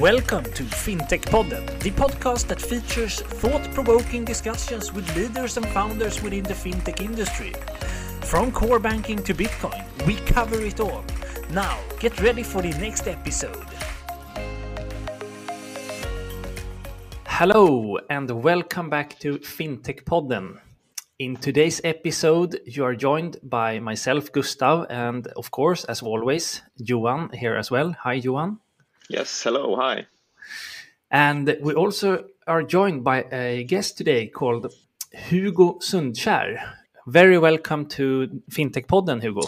Welcome to FinTech Podden, the podcast that features thought provoking discussions with leaders and founders within the fintech industry. From core banking to Bitcoin, we cover it all. Now, get ready for the next episode. Hello, and welcome back to FinTech Podden. In today's episode, you are joined by myself, Gustav, and of course, as always, Johan here as well. Hi, Johan. Yes, hello, hi. And we also are joined by a guest today called Hugo Sundkjær. Very welcome to FinTech Podden, Hugo.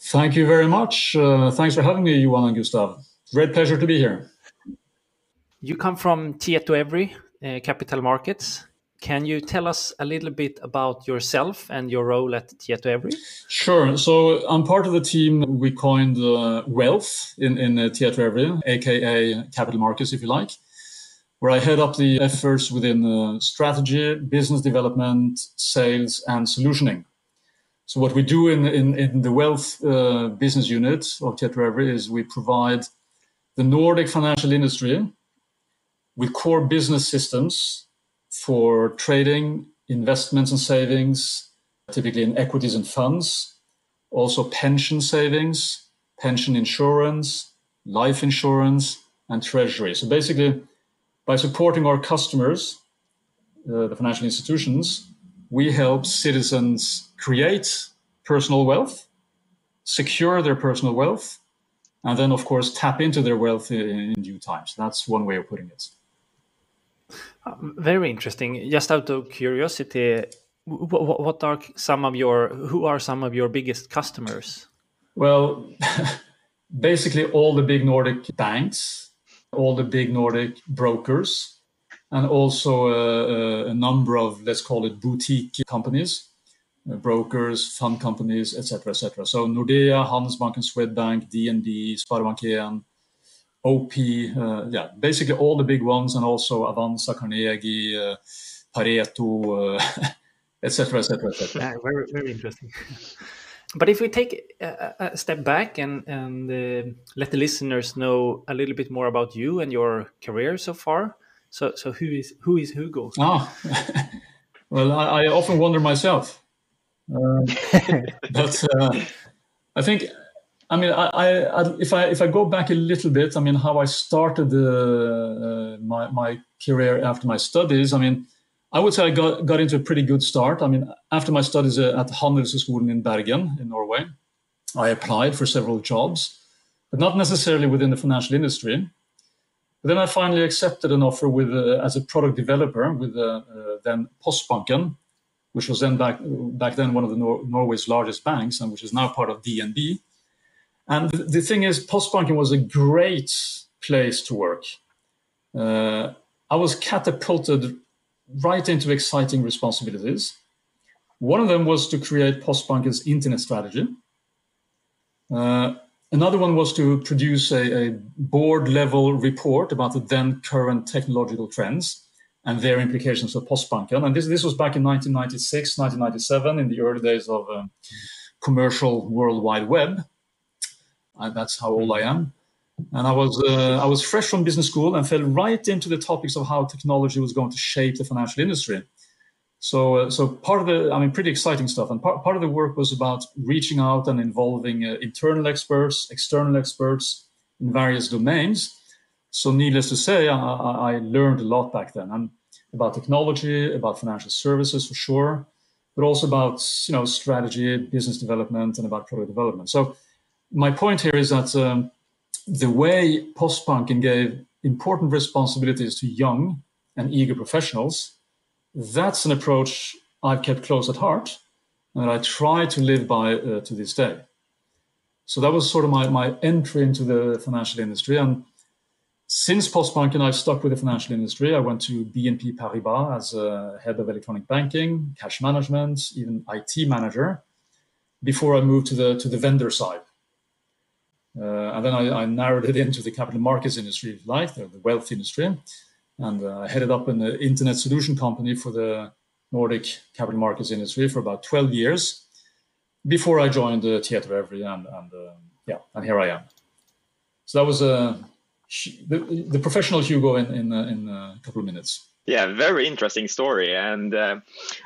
Thank you very much. Uh, thanks for having me, Johan and Gustav. Great pleasure to be here. You come from Tietoevry uh, Capital Markets. Can you tell us a little bit about yourself and your role at Tietoevry? Sure. So I'm part of the team we coined uh, Wealth in, in uh, Tietoevry, aka Capital Markets, if you like, where I head up the efforts within uh, strategy, business development, sales, and solutioning. So what we do in, in, in the Wealth uh, business unit of Tietoevry is we provide the Nordic financial industry with core business systems for trading, investments and savings, typically in equities and funds, also pension savings, pension insurance, life insurance, and treasury. So basically, by supporting our customers, uh, the financial institutions, we help citizens create personal wealth, secure their personal wealth, and then, of course, tap into their wealth in, in due time. So that's one way of putting it. Very interesting. Just out of curiosity, what are some of your who are some of your biggest customers? Well, basically all the big Nordic banks, all the big Nordic brokers, and also a, a number of let's call it boutique companies, uh, brokers, fund companies, etc., etc. So Nordea, Handelsbanken, Swedbank, DNB, Sparbanken, OP, uh, yeah, basically all the big ones, and also Avanza, Carnegie, uh, Pareto, etc., etc., etc. Very, very interesting. but if we take a, a step back and and uh, let the listeners know a little bit more about you and your career so far, so so who is who is Hugo? Ah, well, I, I often wonder myself, uh, but uh, I think I mean, I, I, if I if I go back a little bit, I mean, how I started uh, my my career after my studies. I mean, I would say I got got into a pretty good start. I mean, after my studies uh, at Handelshøyskolen in Bergen in Norway, I applied for several jobs, but not necessarily within the financial industry. But then I finally accepted an offer with uh, as a product developer with uh, uh then Postbanken, which was then back back then one of the Nor- Norway's largest banks and which is now part of DNB and the thing is, Postbanken was a great place to work. Uh, I was catapulted right into exciting responsibilities. One of them was to create Postbanken's internet strategy. Uh, another one was to produce a, a board level report about the then current technological trends and their implications for Postbanken. And this, this was back in 1996, 1997, in the early days of um, commercial World Wide Web. I, that's how old I am. And I was uh, I was fresh from business school and fell right into the topics of how technology was going to shape the financial industry. So uh, so part of the I mean pretty exciting stuff. And part part of the work was about reaching out and involving uh, internal experts, external experts in various domains. So needless to say, I, I learned a lot back then and about technology, about financial services for sure, but also about you know strategy, business development, and about product development. So my point here is that um, the way Postbanken gave important responsibilities to young and eager professionals, that's an approach I've kept close at heart and I try to live by uh, to this day. So that was sort of my, my entry into the financial industry. And since Postbanken, I've stuck with the financial industry. I went to BNP Paribas as a head of electronic banking, cash management, even IT manager, before I moved to the to the vendor side. Uh, and then I, I, narrowed it into the capital markets industry, you like, the, wealth industry. And uh, I headed up an internet solution company for the Nordic capital markets industry for about 12 years before I joined uh, Tietoevry. And, and uh, yeah, and here I am. So that was a the, the professional Hugo in in, uh, in a couple of minutes. Yeah, very interesting story. And uh,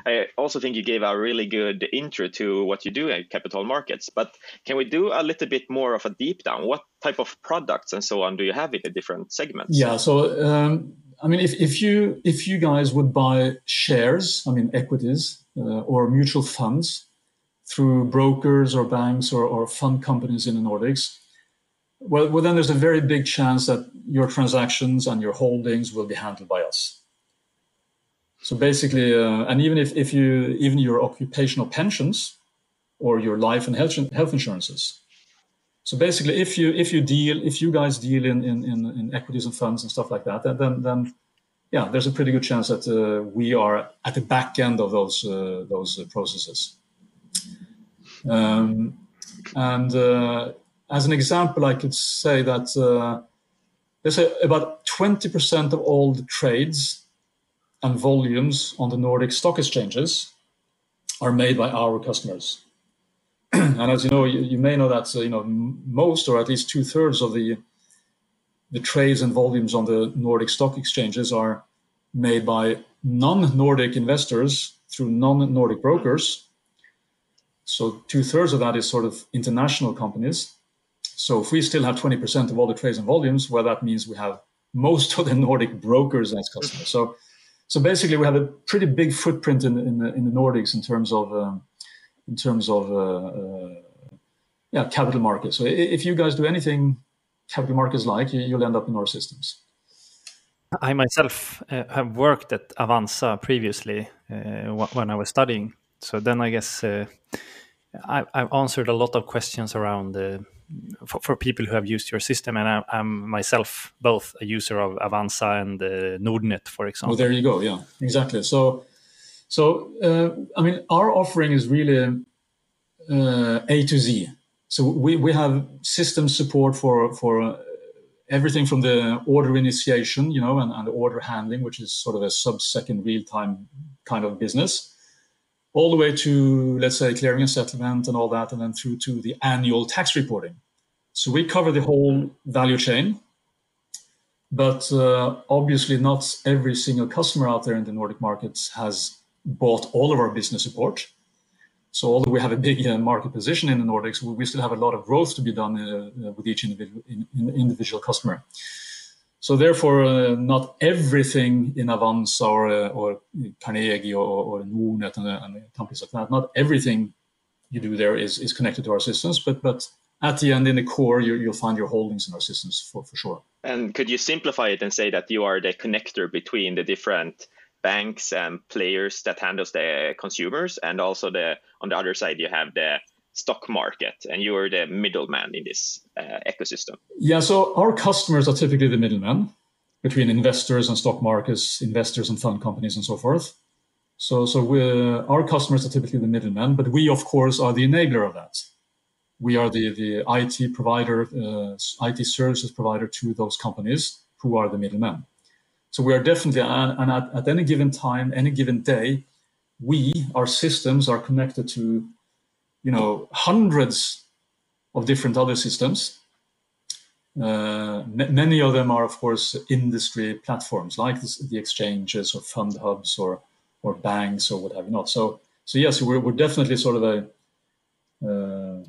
I also think you gave a really good intro to what you do at capital markets. But can we do a little bit more of a deep down? What type of products and so on do you have in the different segments? Yeah, so um, I mean, if, if you if you guys would buy shares, I mean equities uh, or mutual funds through brokers or banks or, or fund companies in the Nordics, well, well, then there's a very big chance that your transactions and your holdings will be handled by us. So basically, uh, and even if, if you even your occupational pensions or your life and health, health insurances. So basically, if you if you deal if you guys deal in in, in, in equities and funds and stuff like that, then then yeah, there's a pretty good chance that uh, we are at the back end of those uh, those processes. Um, and uh, as an example, I could say that uh, there's a, about 20% of all the trades and volumes on the Nordic stock exchanges are made by our customers. and as you know, you, you may know that uh, you know most or at least two thirds of the the trades and volumes on the Nordic stock exchanges are made by non-Nordic investors through non-Nordic brokers. So two thirds of that is sort of international companies. So if we still have 20% of all the trades and volumes, well, that means we have most of the Nordic brokers as customers. So so basically, we have a pretty big footprint in, in, the, in the Nordics in terms of um, in terms of uh, uh, yeah capital markets. So if you guys do anything capital markets like, you'll end up in our systems. I myself uh, have worked at Avanza previously uh, when I was studying. So then I guess uh, I, have answered a lot of questions around for, for, people who have used your system, and I, am myself both a user of Avanza and uh, Nordnet, for example. Well, there you go. Yeah, exactly. So, so uh, I mean, our offering is really uh, A to Z. So we, we have system support for for uh, everything from the order initiation, you know, and, and order handling, which is sort of a sub-second real-time kind of business all the way to, let's say, clearing and settlement and all that, and then through to the annual tax reporting. So we cover the whole value chain. But uh, obviously, not every single customer out there in the Nordic markets has bought all of our business support. So, although we have a big uh, market position in the Nordics, we still have a lot of growth to be done uh, with each individual, in, in individual customer. So therefore, uh, not everything in Avanza or, uh, or Carnegie or, or Nordnet and, uh, and, companies like that, not everything you do there is, is connected to our systems, but but at the end, in the core, you, will find your holdings in our systems for, for sure. And could you simplify it and say that you are the connector between the different banks and players that handles the consumers, and also the on the other side you have the stock market and you're the middleman in this uh, ecosystem? Yeah, so our customers are typically the middlemen between investors and stock markets, investors and fund companies, and so forth. So, so we our customers are typically the middlemen, but we, of course, are the enabler of that. We are the, the IT provider, uh, IT services provider to those companies who are the middlemen. So we are definitely, and at, at any given time, any given day, we, our systems are connected to you know hundreds of different other systems. Uh, many of them are, of course, industry platforms like this, the exchanges or fund hubs or or banks or what have you not. So so yes, we're, we're definitely sort of a uh,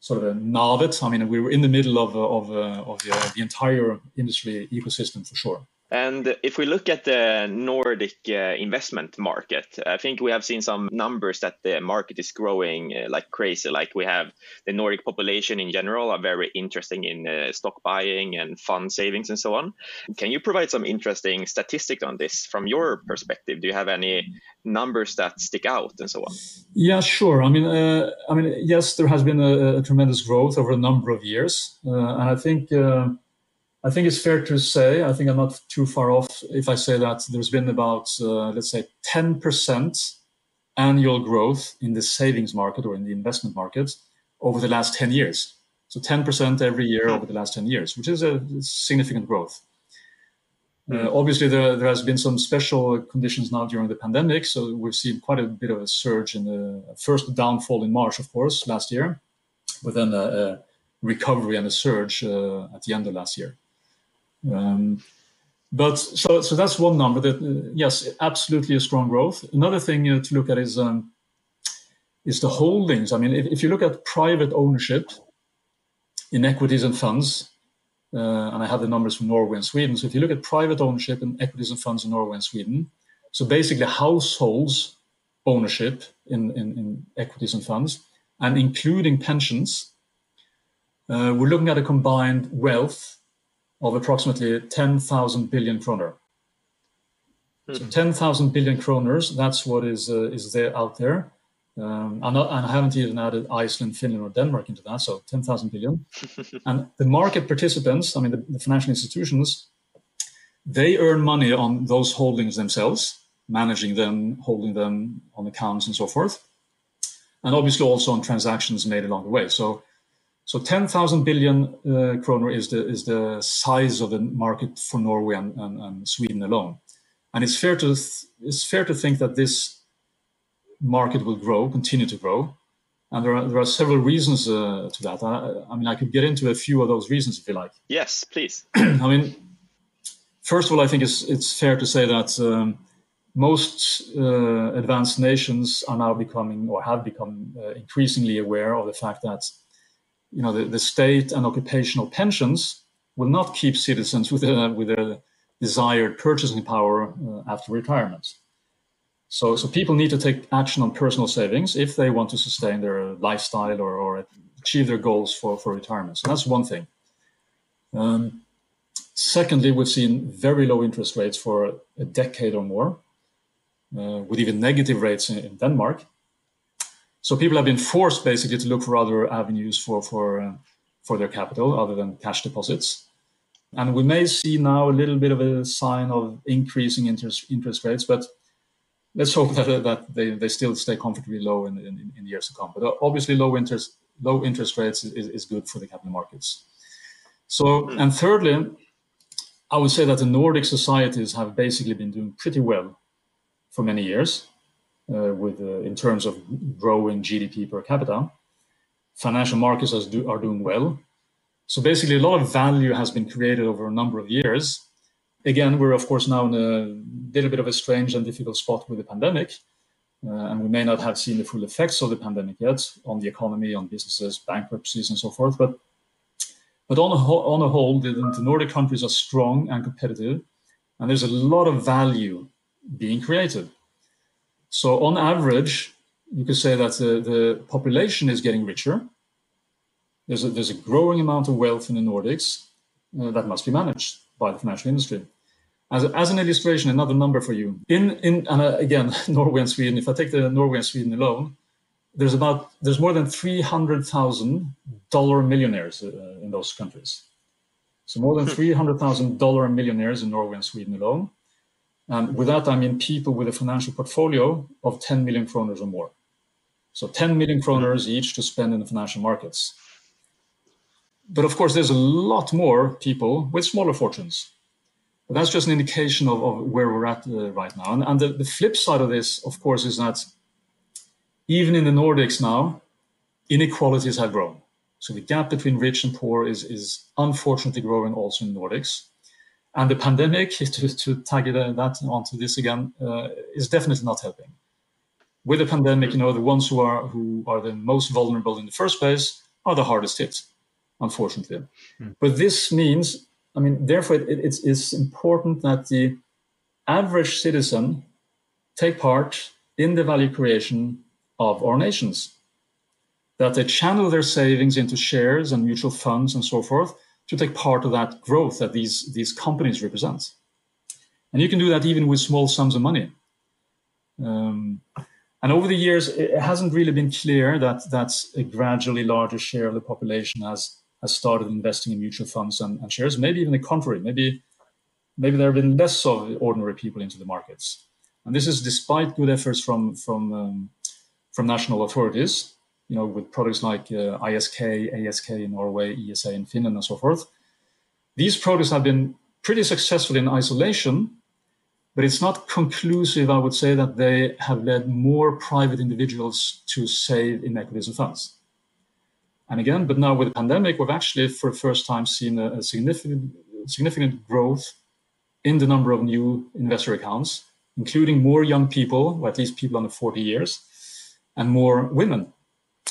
sort of a navet. I mean, we were in the middle of of, uh, of the, the entire industry ecosystem for sure. And if we look at the Nordic uh, investment market, I think we have seen some numbers that the market is growing uh, like crazy. Like we have the Nordic population in general are very interesting in uh, stock buying and fund savings and so on. Can you provide some interesting statistics on this from your perspective? Do you have any numbers that stick out and so on? Yeah, sure. I mean, uh, I mean, yes, there has been a, a, tremendous growth over a number of years, uh, and I think uh, I think it's fair to say, I think I'm not too far off if I say that there's been about, uh, let's say, 10% annual growth in the savings market or in the investment market over the last 10 years. So 10% every year over the last 10 years, which is a significant growth. Uh, hmm. obviously, there, there has been some special conditions now during the pandemic. So we've seen quite a bit of a surge in the first downfall in March, of course, last year, but then a, a recovery and a surge uh, at the end of last year. Um, but so so that's one number that uh, yes, absolutely a strong growth. Another thing uh, to look at is um, is the holdings. I mean, if, if you look at private ownership in equities and funds, uh, and I have the numbers from Norway and Sweden. So if you look at private ownership in equities and funds in Norway and Sweden, so basically households ownership in, in, in equities and funds, and including pensions, uh, we're looking at a combined wealth of approximately 10,000 billion kroner. So 10,000 billion kroners, that's what is, uh, is there out there. Um, and, and, I haven't even added Iceland, Finland, or Denmark into that, so 10,000 billion. and the market participants, I mean, the, the, financial institutions, they earn money on those holdings themselves, managing them, holding them on accounts, and so forth. And obviously also on transactions made along the way. So, so 10,000 billion uh, kroner is the is the size of the market for Norway and, and, and Sweden alone. And it's fair to it's fair to think that this market will grow, continue to grow. And there are, there are several reasons uh, to that. I, I, mean, I could get into a few of those reasons if you like. Yes, please. I mean, first of all, I think it's, it's fair to say that um, most uh, advanced nations are now becoming or have become uh, increasingly aware of the fact that you know the, the state and occupational pensions will not keep citizens with a, with a desired purchasing power uh, after retirement. So, so people need to take action on personal savings if they want to sustain their lifestyle or, or achieve their goals for, for retirement. So that's one thing. Um, secondly, we've seen very low interest rates for a decade or more, uh, with even negative rates in, in, Denmark. So people have been forced basically to look for other avenues for for uh, for their capital other than cash deposits. And we may see now a little bit of a sign of increasing interest interest rates, but let's hope that, that they, they still stay comfortably low in, in, in years to come. But obviously, low interest low interest rates is, is good for the capital markets. So, hmm. and thirdly, I would say that the Nordic societies have basically been doing pretty well for many years, uh, with uh, in terms of growing GDP per capita. Financial markets do, are doing well. So basically, a lot of value has been created over a number of years, again, we're of course now in a little bit of a strange and difficult spot with the pandemic. Uh, and we may not have seen the full effects of the pandemic yet on the economy, on businesses, bankruptcies, and so forth. But but on a, whole, on a whole, the, the Nordic countries are strong and competitive, and there's a lot of value being created. So on average, you could say that the, the population is getting richer. There's a, there's a growing amount of wealth in the Nordics uh, that must be managed by the financial industry. As, as an illustration, another number for you. In in and uh, again, Norway and Sweden. If I take the Norway and Sweden alone, there's about there's more than three hundred thousand dollar millionaires uh, in those countries. So more than three hundred thousand dollar millionaires in Norway and Sweden alone. And with that, I mean people with a financial portfolio of 10 million kroners or more. So 10 million kroners each to spend in the financial markets but of course, there's a lot more people with smaller fortunes. But that's just an indication of, of where we're at uh, right now. And, and the, the, flip side of this, of course, is that even in the Nordics now, inequalities have grown. So the gap between rich and poor is, is unfortunately growing also in the Nordics. And the pandemic, to, to tag uh, that onto this again, uh, is definitely not helping. With the pandemic, you know, the ones who are who are the most vulnerable in the first place are the hardest hit unfortunately. Mm. But this means, I mean, therefore, it, it's, it's important that the average citizen take part in the value creation of our nations, that they channel their savings into shares and mutual funds and so forth to take part of that growth that these, these companies represent. And you can do that even with small sums of money. Um, and over the years, it hasn't really been clear that that's a gradually larger share of the population has has started investing in mutual funds and, and shares. Maybe even the contrary. Maybe maybe there have been less of ordinary people into the markets. And this is despite good efforts from from um, from national authorities, you know, with products like uh, ISK, ASK in Norway, ESA in Finland, and so forth. These products have been pretty successful in isolation, but it's not conclusive, I would say, that they have led more private individuals to save in equities and funds. And again, but now with the pandemic, we've actually for the first time seen a, a significant, significant growth in the number of new investor accounts, including more young people, or at least people under 40 years, and more women.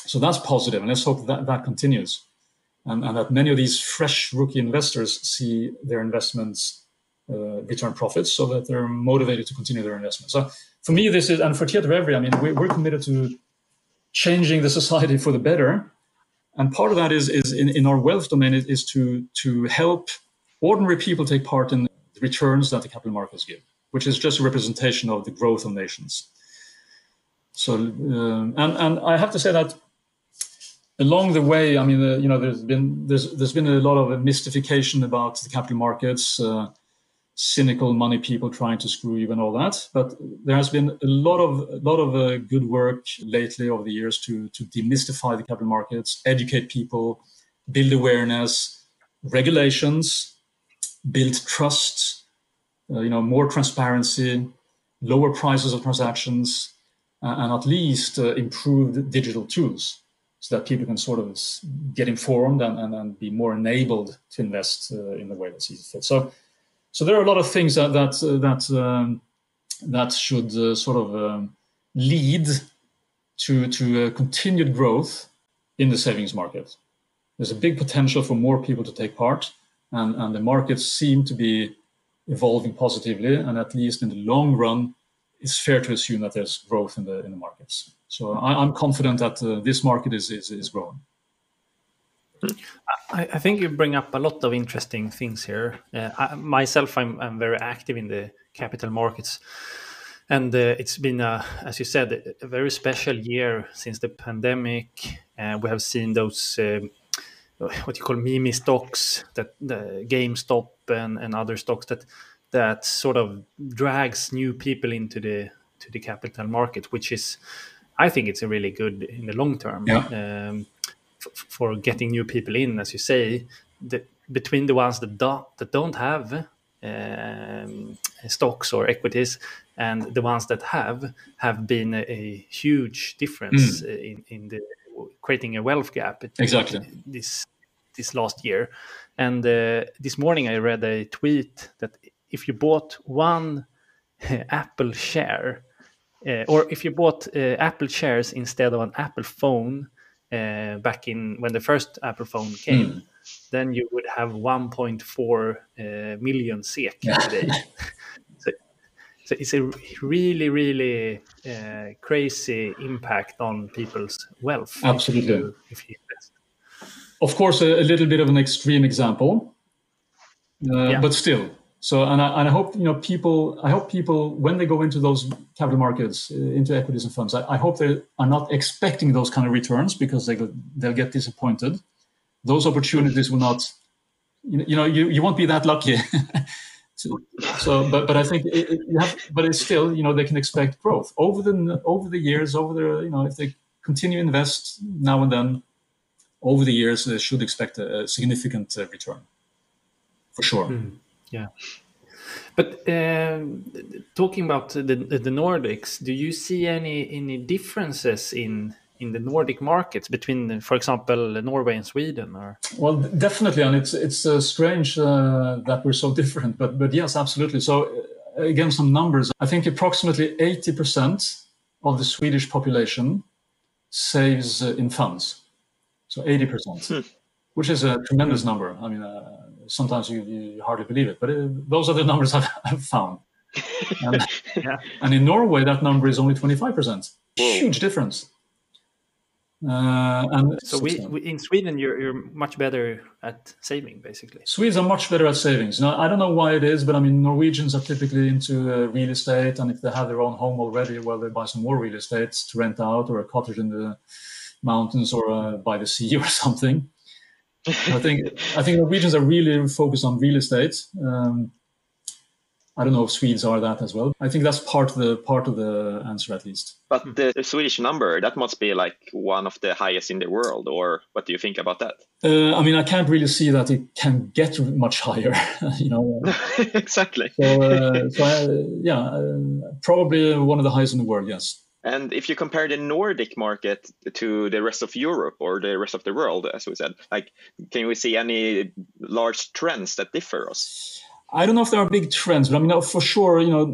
So that's positive, and let's hope that that continues, and, and that many of these fresh rookie investors see their investments uh, return profits, so that they're motivated to continue their investment. So for me, this is, and for Tietoevry, I mean, we, we're committed to changing the society for the better, and part of that is, is in, in our wealth domain is, is to to help ordinary people take part in the returns that the capital markets give, which is just a representation of the growth of nations. So, um, and and I have to say that along the way, I mean, uh, you know, there's been there's there's been a lot of mystification about the capital markets, uh, cynical money people trying to screw you and all that. But there has been a lot of a lot of uh, good work lately over the years to to demystify the capital markets, educate people, build awareness, regulations, build trust, uh, you know, more transparency, lower prices of transactions, uh, and at least uh, improved digital tools so that people can sort of get informed and, and, and be more enabled to invest uh, in the way that's sees fit. So, so there are a lot of things that that uh, that um, that should uh, sort of um, lead to to continued growth in the savings market. There's a big potential for more people to take part, and, and the markets seem to be evolving positively. And at least in the long run, it's fair to assume that there's growth in the in the markets. So I, am confident that uh, this market is, is, is growing. I, I, think you bring up a lot of interesting things here. Uh, I, myself, I'm, I'm very active in the capital markets, and uh, it's been, a, as you said, a very special year since the pandemic. Uh, we have seen those um, what you call meme stocks, that the GameStop and, and other stocks that that sort of drags new people into the to the capital market, which is I think it's a really good in the long term yeah. um, for getting new people in, as you say, the, between the ones that don't that don't have um, stocks or equities and the ones that have have been a, a huge difference mm. in, in the creating a wealth gap exactly this this last year and uh, this morning i read a tweet that if you bought one apple share uh, or if you bought uh, Apple shares instead of an Apple phone uh, back in when the first Apple phone came, mm. then you would have 1.4 uh, million SEK today. so, so, it's a really, really uh, crazy impact on people's wealth. Absolutely. If you, if you of course, a, a, little bit of an extreme example, uh, yeah. but still, so, and I, and I hope you know people. I hope people when they go into those capital markets, uh, into equities and funds, I, I, hope they are not expecting those kind of returns because they they'll get disappointed. Those opportunities will not. You know, you, you won't be that lucky. so, so, but but I think it, it, you have. But it's still, you know, they can expect growth over the over the years, over the you know, if they continue invest now and then, over the years, they should expect a, a significant uh, return, for sure. Mm. Yeah. But uh, talking about the, the Nordics, do you see any any differences in in the Nordic markets between, for example, Norway and Sweden? Or well, definitely, and it's it's uh, strange uh, that we're so different. But but yes, absolutely. So uh, again, some numbers. I think approximately eighty percent of the Swedish population saves uh, in funds. So eighty percent, hmm. which is a tremendous number. I mean uh, sometimes you, you hardly believe it. But uh, those are the numbers I've, I've found. And, yeah. and, in Norway, that number is only 25%. Huge difference. Uh, and so we, we, in Sweden, you're, you're much better at saving, basically. Swedes are much better at savings. Now, I don't know why it is, but I mean, Norwegians are typically into uh, real estate, and if they have their own home already, well, they buy some more real estate to rent out, or a cottage in the mountains, or uh, by the sea, or something. I think I think Norwegians are really focused on real estate. Um, I don't know if Swedes are that as well. I think that's part of the part of the answer at least. But the, Swedish number that must be like one of the highest in the world, or what do you think about that? Uh, I mean, I can't really see that it can get much higher. you know, exactly. So, uh, so uh, yeah, uh, probably one of the highest in the world. Yes. And if you compare the Nordic market to the rest of Europe or the rest of the world, as we said, like, can we see any large trends that differ us? I don't know if there are big trends, but I mean, for sure, you know,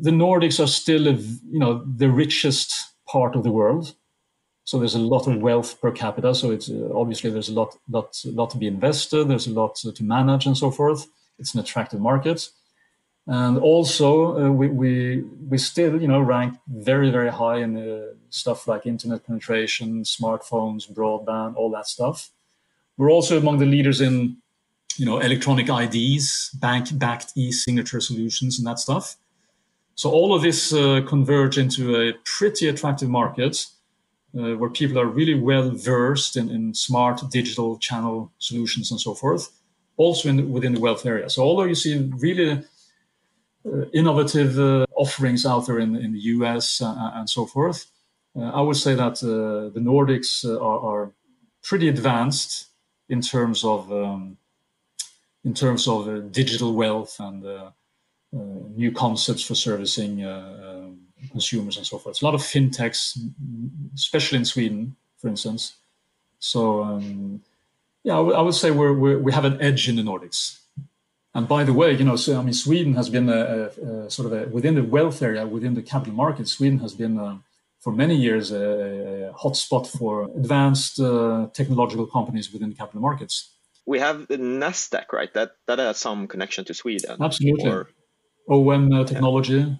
the Nordics are still, you know, the richest part of the world. So there's a lot of wealth per capita. So it's uh, obviously there's a lot, lot, lot to be invested. There's a lot to manage and so forth. It's an attractive market, and also uh, we, we we still you know rank very very high in uh, stuff like internet penetration, smartphones, broadband, all that stuff. We're also among the leaders in you know electronic IDs, bank-backed e-signature solutions, and that stuff. So all of this uh, converge into a pretty attractive market uh, where people are really well versed in, in smart digital channel solutions and so forth, also in, within the wealth area. So although you see really innovative uh, offerings out there in, in the US uh, and so forth, uh, I would say that uh, the Nordics are, are, pretty advanced in terms of um, in terms of digital wealth and new concepts for servicing um, consumers and so forth. It's a lot of fintechs, especially in Sweden, for instance. So um, yeah, I, w- I would say we're, we're, we have an edge in the Nordics. And by the way, you know, so I mean, Sweden has been a, a, a sort of a, within the wealth area, within the capital market. Sweden has been a, for many years a, hotspot for advanced uh, technological companies within the capital markets. We have the Nasdaq, right? That that has some connection to Sweden. Absolutely. Or... OM uh, technology. Yeah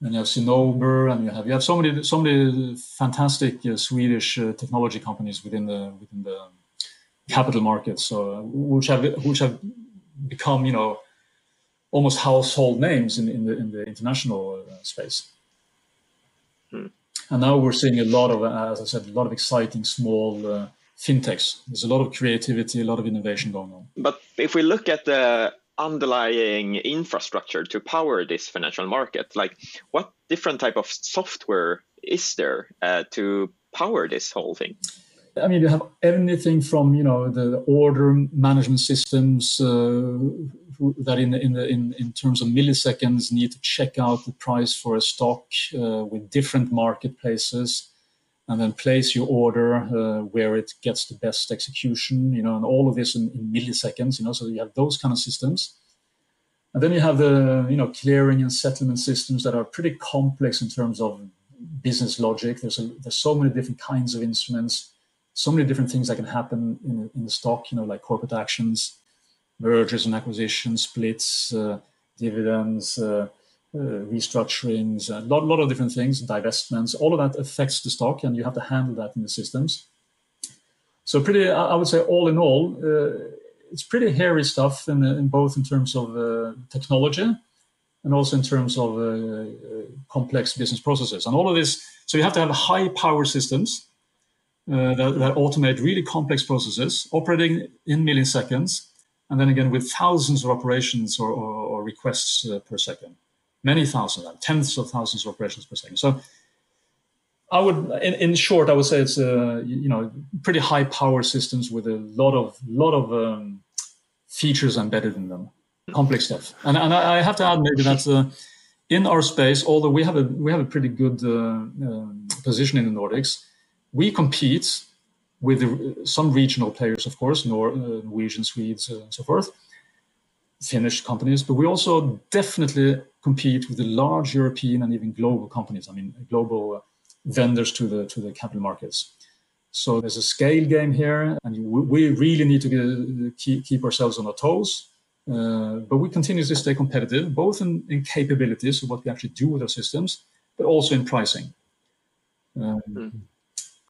and you have Cinnober, and you have you have so many so many fantastic uh, Swedish uh, technology companies within the within the capital markets, so uh, which have which have become you know almost household names in, in the in the international uh, space. Hmm. And now we're seeing a lot of, as I said, a lot of exciting small uh, fintechs. There's a lot of creativity, a lot of innovation going on. But if we look at the underlying infrastructure to power this financial market like what different type of software is there uh, to power this whole thing i mean you have anything from you know the order management systems uh, that in in, the, in in terms of milliseconds need to check out the price for a stock uh, with different marketplaces and then place your order uh, where it gets the best execution, you know, and all of this in, in, milliseconds, you know, so you have those kind of systems. And then you have the, you know, clearing and settlement systems that are pretty complex in terms of business logic. There's, a, there's so many different kinds of instruments, so many different things that can happen in, in the stock, you know, like corporate actions, mergers and acquisitions, splits, uh, dividends, uh, uh, restructurings, a lot, lot of different things, divestments, all of that affects the stock, and you have to handle that in the systems. So, pretty, I would say, all in all, uh, it's pretty hairy stuff, in, in both in terms of uh, technology and also in terms of uh, complex business processes. And all of this, so you have to have high power systems uh, that, that automate really complex processes, operating in milliseconds, and then again with thousands of operations or, or, or requests per second many thousands, tens of thousands of operations per second. So I would, in, in short, I would say it's a uh, you know pretty high power systems with a lot of lot of um, features embedded in them, complex stuff. And, and I have to add maybe that uh, in our space, although we have a we have a pretty good uh, uh, position in the Nordics, we compete with some regional players, of course, uh, Norwegian, Swedes, uh, and so forth. Finnish companies, but we also definitely compete with the large European and even global companies. I mean, global uh, vendors to the to the capital markets. So there's a scale game here, and we really need to get, keep, keep ourselves on our toes. Uh, but we continuously stay competitive, both in, in capabilities of what we actually do with our systems, but also in pricing. Um, mm.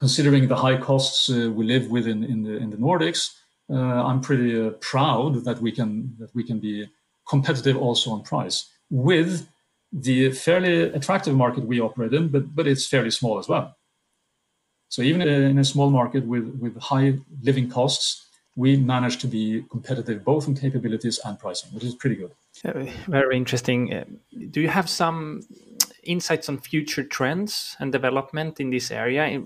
Considering the high costs uh, we live with in, in, the in the Nordics, uh, I'm pretty uh, proud that we can that we can be competitive also on price with the fairly attractive market we operate in, but but it's fairly small as well. So even in a small market with with high living costs, we manage to be competitive both in capabilities and pricing, which is pretty good. Very interesting. Uh, do you have some insights on future trends and development in this area?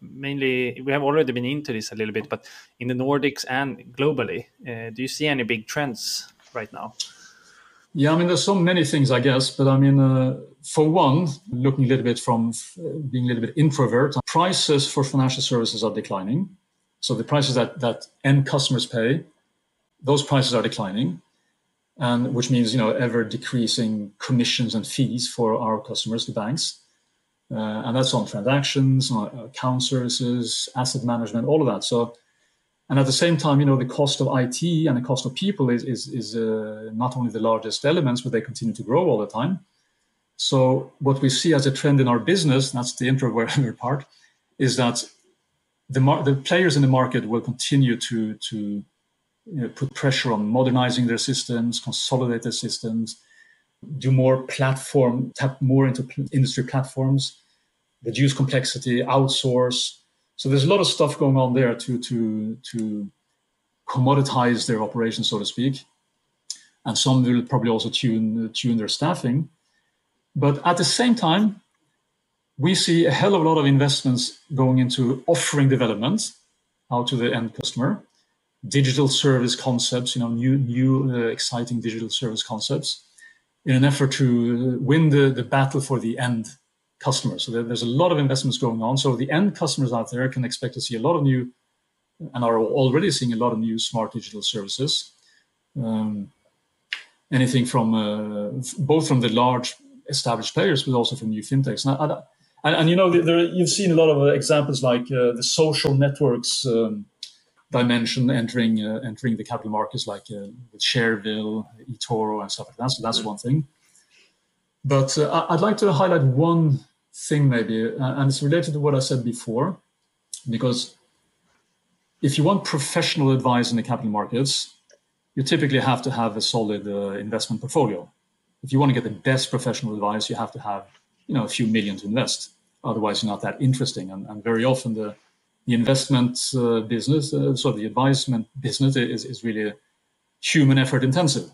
Mainly, we have already been into this a little bit, but in the Nordics and globally, uh, do you see any big trends right now? Yeah, I mean, there's so many things, I guess, but I mean, uh, for one, looking a little bit from being a little bit introvert, prices for financial services are declining. So the prices that, that end customers pay those prices are declining, and which means you know ever decreasing commissions and fees for our customers, the banks, uh, and that's on transactions, on account services, asset management, all of that. So, and at the same time, you know, the cost of IT and the cost of people is is, is uh, not only the largest elements, but they continue to grow all the time. So, what we see as a trend in our business, that's the introverted part, is that the the players in the market will continue to to you know, put pressure on modernizing their systems, consolidate their systems, do more platform, tap more into industry platforms, reduce complexity, outsource. So there's a lot of stuff going on there to to to commoditize their operations, so to speak. And some will probably also tune tune their staffing. But at the same time, we see a hell of a lot of investments going into offering development out to the end customer digital service concepts, you know, new, new uh, exciting digital service concepts in an effort to win the, the battle for the end customer. So there, there's a lot of investments going on. So the end customers out there can expect to see a lot of new and are already seeing a lot of new smart digital services. Um, anything from uh, both from the large established players, but also from new fintechs. And, and, you know, there, you've seen a lot of examples like uh, the social networks um, dimension entering uh, entering the capital markets like uh, with Shareville, eToro, and stuff like that. So that's one thing. But uh, I'd like to highlight one thing maybe, and it's related to what I said before, because if you want professional advice in the capital markets, you typically have to have a solid uh, investment portfolio. If you want to get the best professional advice, you have to have you know a few million to invest. Otherwise, you're not that interesting. And, and very often the the investment uh, business, uh, so the advisement business is, is really human effort intensive.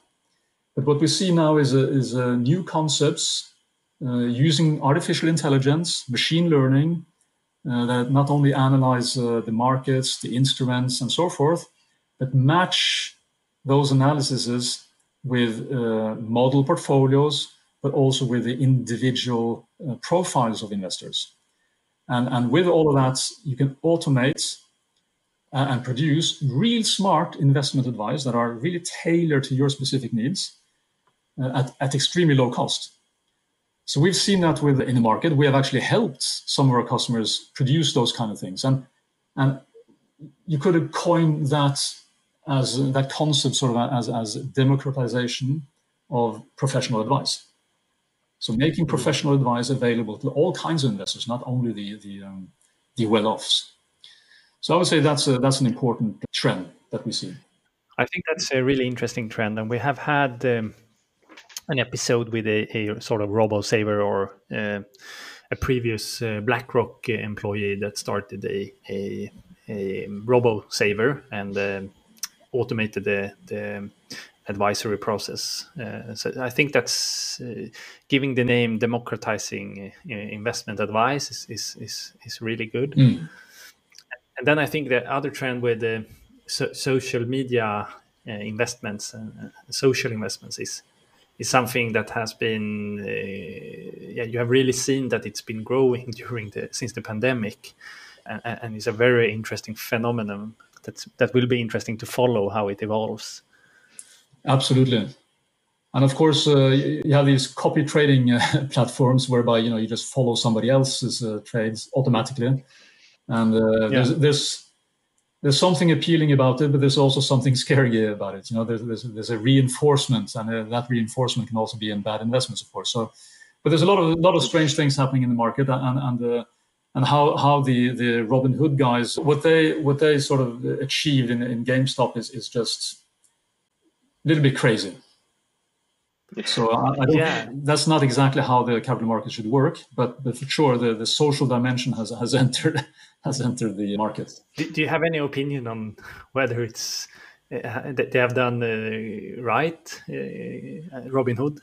But what we see now is, a, is a new concepts uh, using artificial intelligence, machine learning, uh, that not only analyze uh, the markets, the instruments, and so forth, but match those analyses with uh, model portfolios, but also with the individual profiles of investors. And, and with all of that, you can automate uh, and produce real smart investment advice that are really tailored to your specific needs uh, at, at extremely low cost. So we've seen that with in the market. We have actually helped some of our customers produce those kind of things. And and you could have coined that as that concept sort of as, as democratization of professional advice. So making professional advice available to all kinds of investors, not only the the, um, the well-offs. So I would say that's a, that's an important trend that we see. I think that's a really interesting trend, and we have had um, an episode with a, a, sort of robo saver or uh, a previous uh, BlackRock employee that started a a, a robo saver and uh, automated the the advisory process. Uh, so I think that's uh, giving the name democratizing uh, investment advice is, is, is, is really good. Mm. And then I think the other trend with the so social media uh, investments and uh, social investments is is something that has been yeah you have really seen that it's been growing during the since the pandemic and, and it's a very interesting phenomenon that that will be interesting to follow how it evolves Absolutely. And of course, uh, you have these copy trading uh, platforms whereby you know you just follow somebody else's uh, trades automatically, and uh, yeah. there's, there's there's something appealing about it, but there's also something scary about it. You know, there's there's, there's a reinforcement, and uh, that reinforcement can also be in bad investments, of course. So, but there's a lot of a lot of strange things happening in the market, and and uh, and how how the the Robinhood guys what they what they sort of achieved in in GameStop is is just little bit crazy. So I, I yeah. that's not exactly how the capital market should work, but, but for sure the, the social dimension has has entered has entered the market. Do, do you have any opinion on whether it's uh, that they have done uh, right, uh, Robinhood?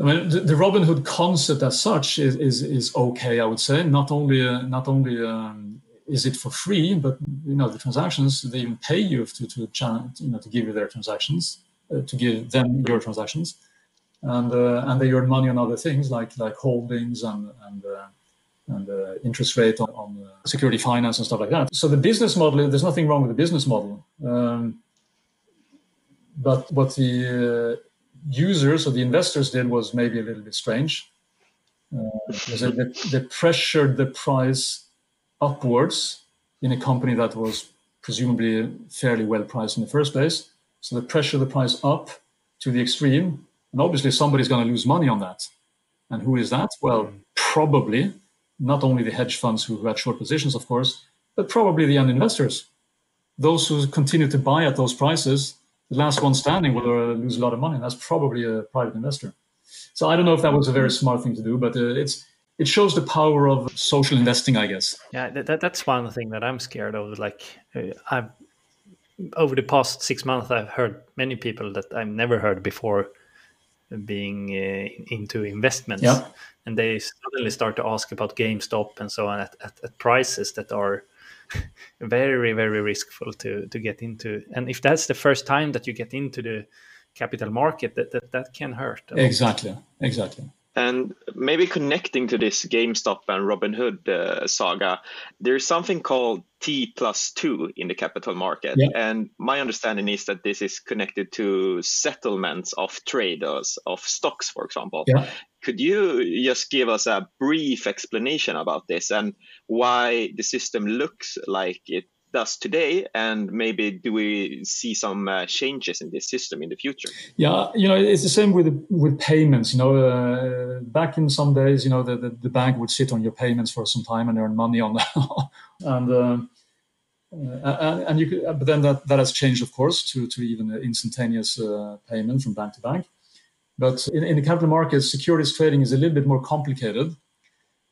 I mean, the, the Robinhood concept as such is, is is okay. I would say not only uh, not only um, is it for free, but you know the transactions they even pay you to to you know to give you their transactions. Uh, to give them your transactions, and uh, and they earn money on other things like like holdings and and uh, and uh, interest rate on, on uh, security finance and stuff like that. So the business model, there's nothing wrong with the business model. Um, but what the uh, users or the investors did was maybe a little bit strange. They, they pressured the price upwards in a company that was presumably fairly well priced in the first place. So they pressure the price up to the extreme, and obviously somebody's going to lose money on that. And who is that? Well, probably not only the hedge funds who had short positions, of course, but probably the end investors. Those who continue to buy at those prices, the last one standing will uh, lose a lot of money. And that's probably a private investor. So I don't know if that was a very smart thing to do, but uh, it's it shows the power of social investing, I guess. Yeah, that, that's one thing that I'm scared of. Like uh, I've over the past six months, I've heard many people that I've never heard before being uh, into investments, yeah. and they suddenly start to ask about GameStop and so on at, at, at prices that are very very riskful to to get into. And if that's the first time that you get into the capital market, that that, that can hurt. Exactly, exactly. And maybe connecting to this GameStop and Robinhood uh, saga, there's something called T plus two in the capital market. Yeah. And my understanding is that this is connected to settlements of traders of stocks, for example. Yeah. Could you just give us a brief explanation about this and why the system looks like it does today and maybe do we see some uh, changes in this system in the future? Yeah you know it's the same with with payments you know uh, back in some days you know the, the, the, bank would sit on your payments for some time and earn money on that and uh, uh, and you could, but then that, that has changed of course to, to even instantaneous uh, payment from bank to bank. But in, in the capital markets securities trading is a little bit more complicated.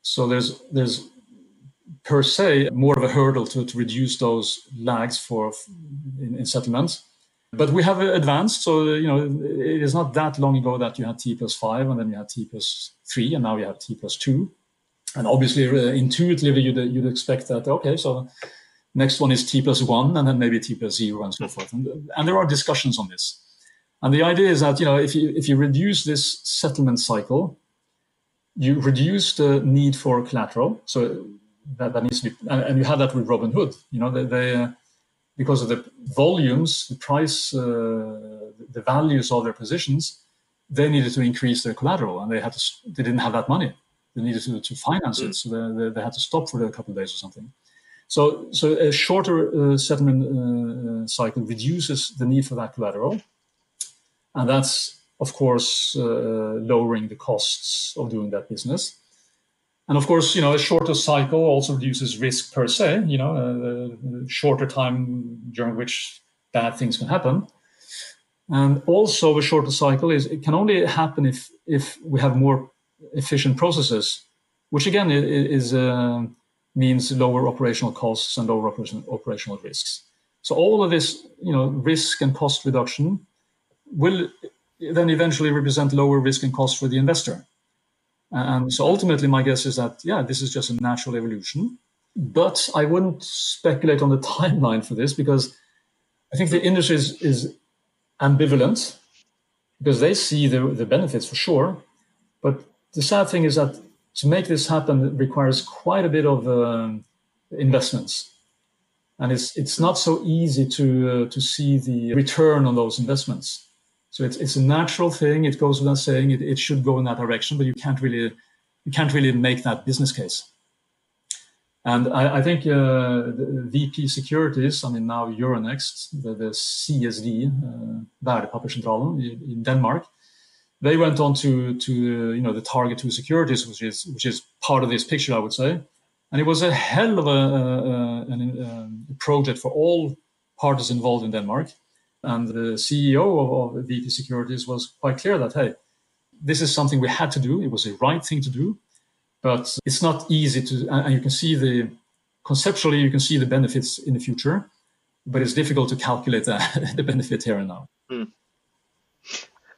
So there's there's per se more of a hurdle to, to reduce those lags for in, in settlements. But we have advanced, so you know it is not that long ago that you had T plus five, and then you had T plus three, and now you have T plus two. And obviously, uh, intuitively, you'd, you'd expect that okay, so next one is T plus one, and then maybe T plus zero, and so forth. And, and there are discussions on this. And the idea is that you know if you if you reduce this settlement cycle, you reduce the need for collateral. So that, that needs to be, and, and, you had that with Robinhood. You know, they, they uh, because of the volumes, the price, uh, the values of their positions, they needed to increase their collateral, and they had to. They didn't have that money. They needed to, to finance mm. it, so they, they, they, had to stop for a couple of days or something. So, so a shorter uh, settlement uh, cycle reduces the need for that collateral, and that's of course uh, lowering the costs of doing that business. And of course, you know, a shorter cycle also reduces risk per se, you know, a, a shorter time during which bad things can happen. And also a shorter cycle is it can only happen if if we have more efficient processes, which again is uh, means lower operational costs and lower operational risks. So all of this, you know, risk and cost reduction will then eventually represent lower risk and cost for the investor. And so ultimately, my guess is that, yeah, this is just a natural evolution. But I wouldn't speculate on the timeline for this because I think the industry is, is ambivalent because they see the, the benefits for sure. But the sad thing is that to make this happen requires quite a bit of uh, investments. And it's, it's not so easy to, uh, to see the return on those investments. So it's, it's a natural thing. It goes without saying it, it should go in that direction, but you can't really you can't really make that business case. And I, I think uh, VP Securities, I mean now Euronext, the, the CSD, uh, in Denmark, they went on to to you know the target two securities, which is which is part of this picture, I would say. And it was a hell of a, a, a, a project for all parties involved in Denmark. And the CEO of, of VP Securities was quite clear that, hey, this is something we had to do. It was the right thing to do, but it's not easy to, and you can see the, conceptually, you can see the benefits in the future, but it's difficult to calculate the, the benefit here and now. Mm.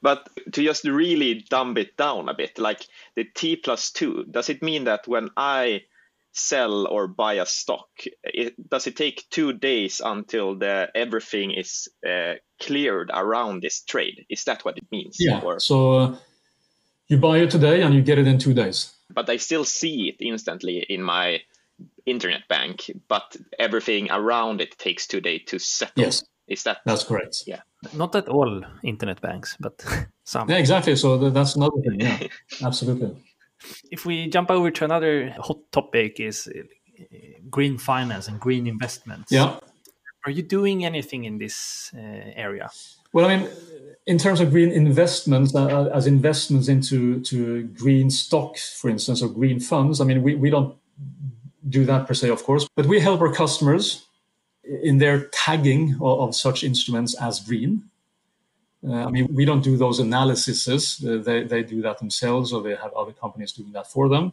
But to just really dumb it down a bit, like the T plus two, does it mean that when I sell or buy a stock, it, does it take two days until the everything is uh, cleared around this trade? Is that what it means? Yeah. Or? So uh, you buy it today and you get it in two days. But I still see it instantly in my internet bank, but everything around it takes two days to settle. Yes. Is that that's correct? Yeah. Not at all internet banks, but some. Yeah, exactly. So that's another thing. Yeah, absolutely. If we jump over to another hot topic, is uh, green finance and green investments. Yeah. Are you doing anything in this uh, area? Well, I mean, in terms of green investments, uh, as investments into to green stocks, for instance, or green funds, I mean, we, we don't do that per se, of course, but we help our customers in their tagging of, of such instruments as green. Uh, I mean, we don't do those analyses. Uh, they, they do that themselves, or they have other companies doing that for them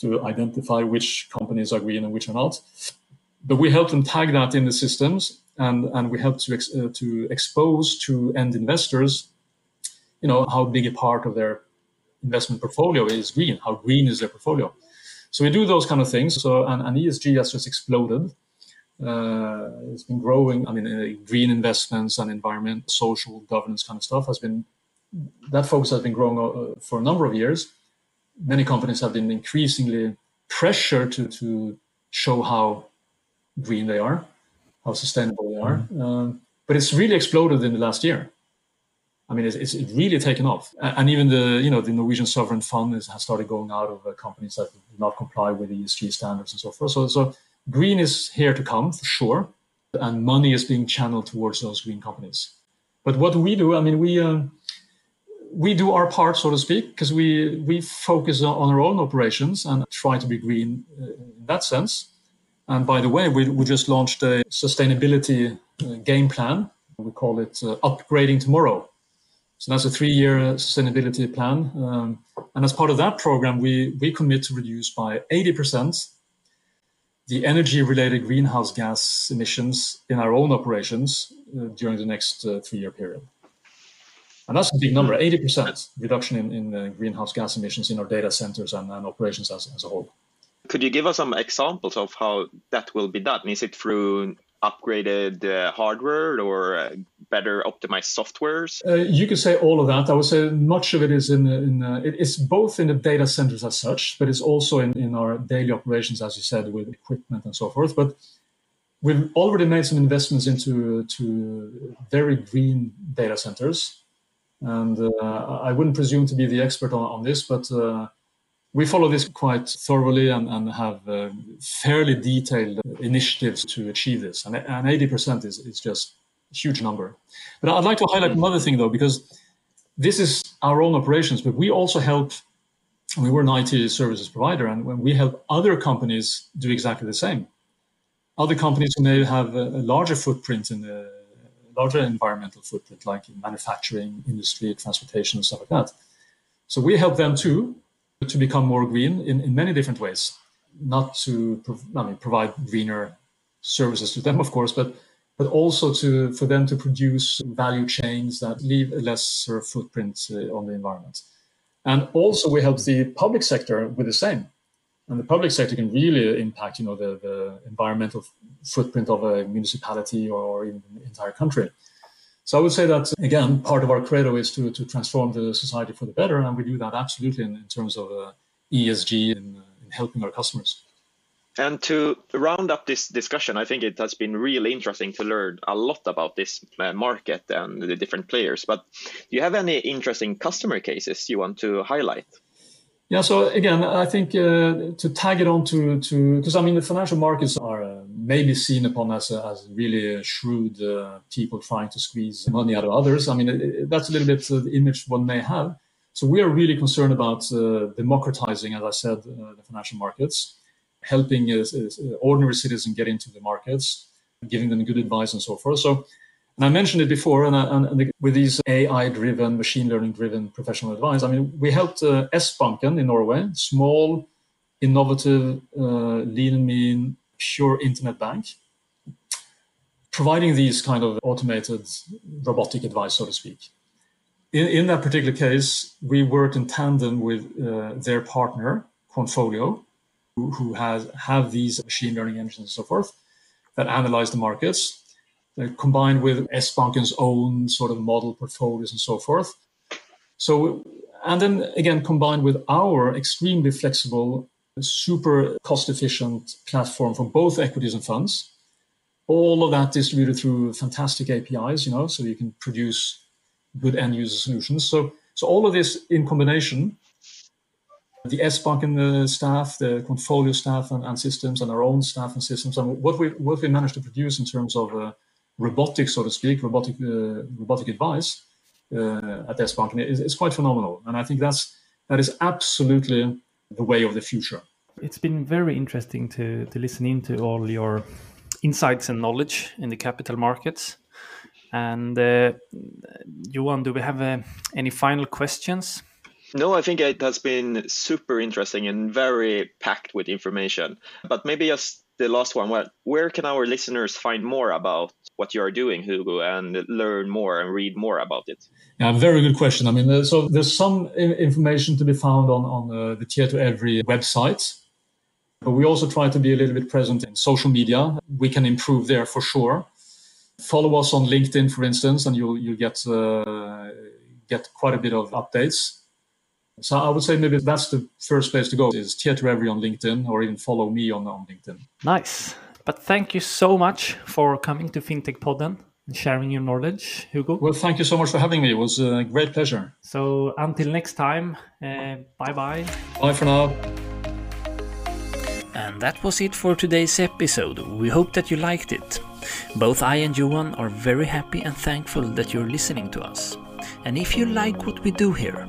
to identify which companies are green and which are not. But we help them tag that in the systems, and, and we help to, ex, uh, to expose to end investors, you know, how big a part of their investment portfolio is green, how green is their portfolio. So we do those kind of things. So and, and ESG has just exploded. Uh, it's been growing. I mean, uh, green investments and environment, social governance kind of stuff has been that focus has been growing uh, for a number of years. Many companies have been increasingly pressured to to show how green they are, how sustainable they are. Mm-hmm. Um, but it's really exploded in the last year. I mean, it's, it's really taken off, and even the you know the Norwegian sovereign fund is, has started going out of uh, companies that do not comply with the ESG standards and so forth. So, so green is here to come for sure, and money is being channeled towards those green companies. But what we do, I mean, we um, we do our part, so to speak, because we we focus on our own operations and try to be green uh, in that sense. And by the way, we, we just launched a sustainability uh, game plan. We call it uh, Upgrading Tomorrow so that's a three-year sustainability plan. Um, and as part of that program, we, we commit to reduce by 80% the energy-related greenhouse gas emissions in our own operations uh, during the next uh, three-year period. And that's a big number, 80% reduction in, in uh, greenhouse gas emissions in our data centers and, and operations as, as a whole. Could you give us some examples of how that will be done? Is it through upgraded uh, hardware or uh, better optimized softwares? Uh, you could say all of that. I would say much of it is in, in uh, it's both in the data centers as such, but it's also in, in our daily operations, as you said, with equipment and so forth. But we've already made some investments into to very green data centers. And uh, I wouldn't presume to be the expert on, on this, but uh, we follow this quite thoroughly and, and have uh, fairly detailed initiatives to achieve this. And, and 80% is, is just a huge number. But I'd like to highlight another thing, though, because this is our own operations, but we also help. I mean, we're an IT services provider, and when we help other companies do exactly the same. Other companies who may have a, a larger footprint in the larger environmental footprint, like in manufacturing, industry, transportation, and stuff like that. So we help them too to become more green in, in many different ways. Not to I mean, provide greener services to them, of course, but but also to for them to produce value chains that leave a lesser footprint uh, on the environment. And also, we help the public sector with the same. And the public sector can really impact, you know, the, the environmental footprint of a municipality or even the entire country. So I would say that again, part of our credo is to to transform the society for the better, and we do that absolutely in, in terms of uh, ESG and uh, in helping our customers. And to round up this discussion, I think it has been really interesting to learn a lot about this uh, market and the different players. But do you have any interesting customer cases you want to highlight? Yeah, so again, I think uh, to tag it on to to because I mean the financial markets are uh, maybe seen upon as as really shrewd uh, people trying to squeeze money out of others. I mean it, that's a little bit the image one may have. So we are really concerned about uh, democratizing, as I said, uh, the financial markets, helping uh, ordinary citizens get into the markets, giving them good advice and so forth. So and I mentioned it before, and, and, and with these AI-driven, machine learning-driven professional advice, I mean, we helped uh, S-Banken in Norway, small, innovative, uh, lean mean, pure internet bank, providing these kind of automated robotic advice, so to speak. In, in that particular case, we worked in tandem with uh, their partner, Quantfolio, who, who has have these machine learning engines and so forth that analyze the markets combined with S-Banken's own sort of model portfolios and so forth. So, and then again, combined with our extremely flexible, super cost efficient platform for both equities and funds, all of that distributed through fantastic APIs, you know, so you can produce good end user solutions. So, so all of this in combination, the S-Banken staff, the portfolio staff and, and, systems, and our own staff and systems, and what we what we managed to produce in terms of uh, robotics, so to speak, robotic uh, robotic advice uh, at S-Banken is, is quite phenomenal. And I think that's that is absolutely the way of the future. It's been very interesting to to listen into all your insights and knowledge in the capital markets. And uh, Johan, do we have uh, any final questions? No, I think it has been super interesting and very packed with information. But maybe just the last one well, where can our listeners find more about what you are doing, Hugo, and learn more and read more about it? Yeah, very good question. I mean, so there's some information to be found on, on uh, the every website. But we also try to be a little bit present in social media. We can improve there for sure. Follow us on LinkedIn, for instance, and you'll you get uh, get quite a bit of updates. So I would say maybe that's the first place to go is Tietoevry on LinkedIn, or even follow me on, on LinkedIn. Nice. But thank you so much for coming to FinTech Podden and sharing your knowledge, Hugo. Well, thank you so much for having me. It was a great pleasure. So until next time, uh, bye bye. Bye for now. And that was it for today's episode. We hope that you liked it. Both I and Johan are very happy and thankful that you're listening to us. And if you like what we do here,